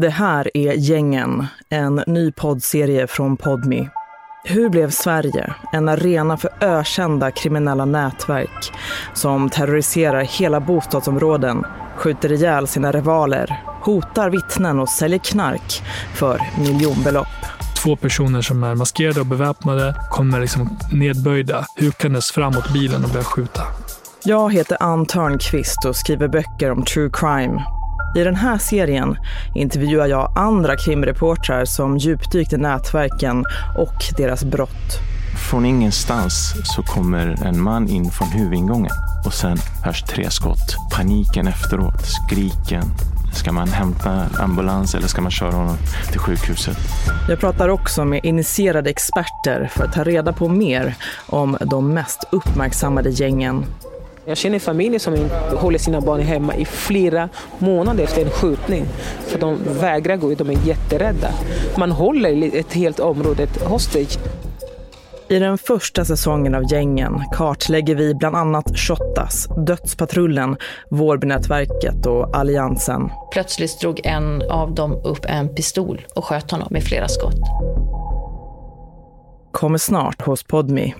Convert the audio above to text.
Det här är Gängen, en ny poddserie från Podmi. Hur blev Sverige en arena för ökända kriminella nätverk som terroriserar hela bostadsområden, skjuter ihjäl sina rivaler, hotar vittnen och säljer knark för miljonbelopp? Två personer som är maskerade och beväpnade kommer liksom nedböjda, hukandes framåt bilen och börjar skjuta. Jag heter Ann Törnqvist och skriver böcker om true crime i den här serien intervjuar jag andra krimreportrar som djupdykt i nätverken och deras brott. Från ingenstans så kommer en man in från huvudingången och sen hörs tre skott. Paniken efteråt, skriken. Ska man hämta ambulans eller ska man köra honom till sjukhuset? Jag pratar också med initierade experter för att ta reda på mer om de mest uppmärksammade gängen jag känner familjer som håller sina barn hemma i flera månader efter en skjutning. För de vägrar gå ut, de är jätterädda. Man håller ett helt område hostage. I den första säsongen av Gängen kartlägger vi bland annat Shottaz, Dödspatrullen, Vårbynätverket och Alliansen. Plötsligt drog en av dem upp en pistol och sköt honom med flera skott. Kommer snart hos Podmi.